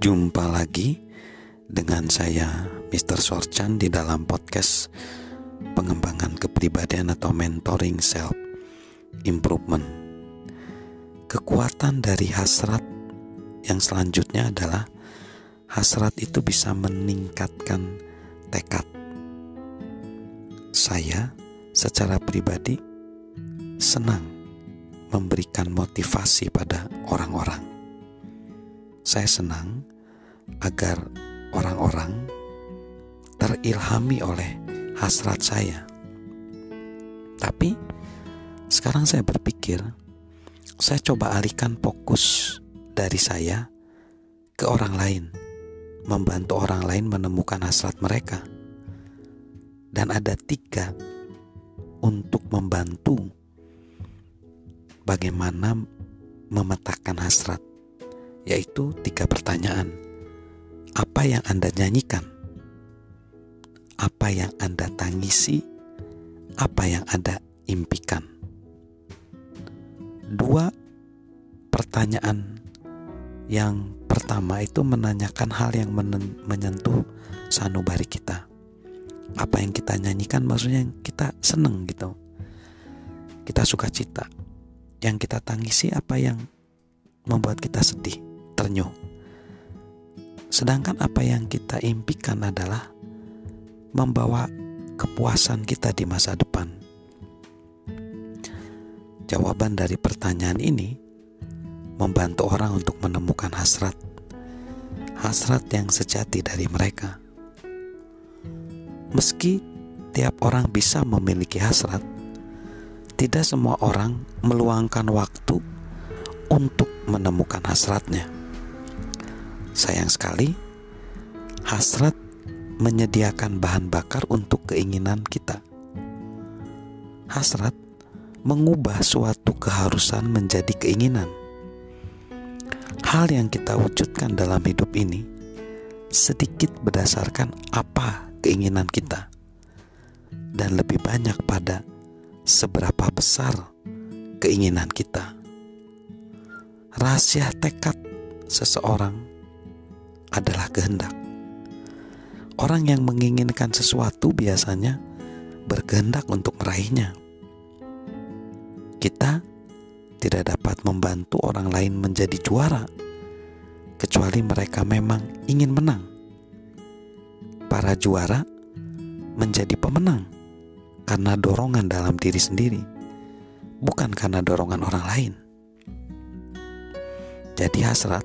Jumpa lagi dengan saya Mr. Sorchan di dalam podcast pengembangan kepribadian atau mentoring self improvement. Kekuatan dari hasrat yang selanjutnya adalah hasrat itu bisa meningkatkan tekad. Saya secara pribadi senang memberikan motivasi pada orang-orang. Saya senang agar orang-orang terilhami oleh hasrat saya. Tapi sekarang saya berpikir, saya coba alihkan fokus dari saya ke orang lain, membantu orang lain menemukan hasrat mereka. Dan ada tiga untuk membantu bagaimana memetakan hasrat, yaitu tiga pertanyaan apa yang Anda nyanyikan, apa yang Anda tangisi, apa yang Anda impikan. Dua pertanyaan yang pertama itu menanyakan hal yang menyentuh sanubari kita. Apa yang kita nyanyikan maksudnya kita seneng gitu. Kita suka cita. Yang kita tangisi apa yang membuat kita sedih, ternyuh Sedangkan apa yang kita impikan adalah membawa kepuasan kita di masa depan. Jawaban dari pertanyaan ini membantu orang untuk menemukan hasrat, hasrat yang sejati dari mereka. Meski tiap orang bisa memiliki hasrat, tidak semua orang meluangkan waktu untuk menemukan hasratnya. Sayang sekali, hasrat menyediakan bahan bakar untuk keinginan kita. Hasrat mengubah suatu keharusan menjadi keinginan. Hal yang kita wujudkan dalam hidup ini sedikit berdasarkan apa keinginan kita, dan lebih banyak pada seberapa besar keinginan kita. Rahasia tekad seseorang adalah kehendak. Orang yang menginginkan sesuatu biasanya berkehendak untuk meraihnya. Kita tidak dapat membantu orang lain menjadi juara kecuali mereka memang ingin menang. Para juara menjadi pemenang karena dorongan dalam diri sendiri, bukan karena dorongan orang lain. Jadi hasrat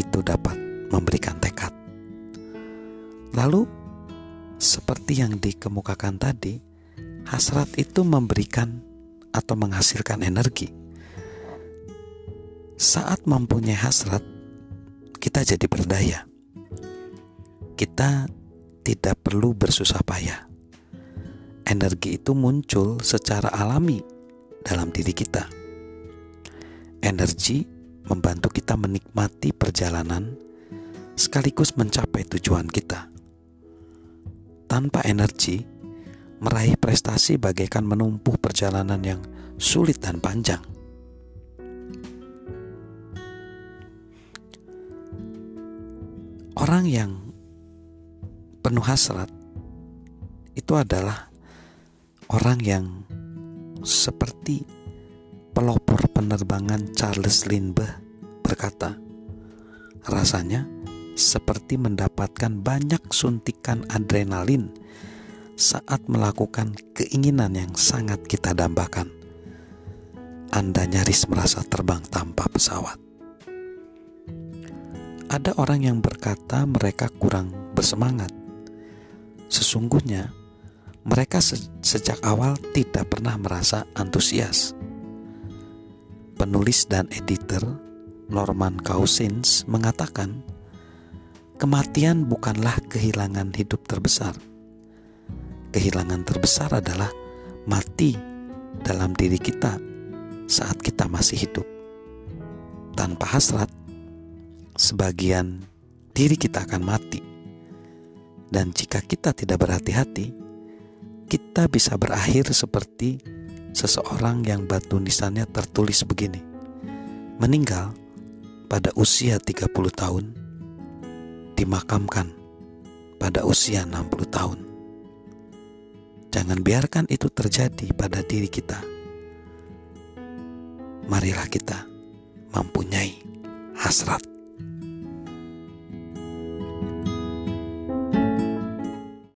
itu dapat memberikan tekad. Lalu, seperti yang dikemukakan tadi, hasrat itu memberikan atau menghasilkan energi. Saat mempunyai hasrat, kita jadi berdaya. Kita tidak perlu bersusah payah. Energi itu muncul secara alami dalam diri kita. Energi membantu kita menikmati perjalanan sekaligus mencapai tujuan kita. Tanpa energi, meraih prestasi bagaikan menumpuh perjalanan yang sulit dan panjang. Orang yang penuh hasrat itu adalah orang yang seperti pelopor penerbangan Charles Lindbergh berkata, rasanya seperti mendapatkan banyak suntikan adrenalin saat melakukan keinginan yang sangat kita dambakan. Anda nyaris merasa terbang tanpa pesawat. Ada orang yang berkata mereka kurang bersemangat. Sesungguhnya, mereka se sejak awal tidak pernah merasa antusias. Penulis dan editor Norman Cousins mengatakan, Kematian bukanlah kehilangan hidup terbesar. Kehilangan terbesar adalah mati dalam diri kita saat kita masih hidup. Tanpa hasrat, sebagian diri kita akan mati. Dan jika kita tidak berhati-hati, kita bisa berakhir seperti seseorang yang batu nisannya tertulis begini. Meninggal pada usia 30 tahun dimakamkan pada usia 60 tahun. Jangan biarkan itu terjadi pada diri kita. Marilah kita mempunyai hasrat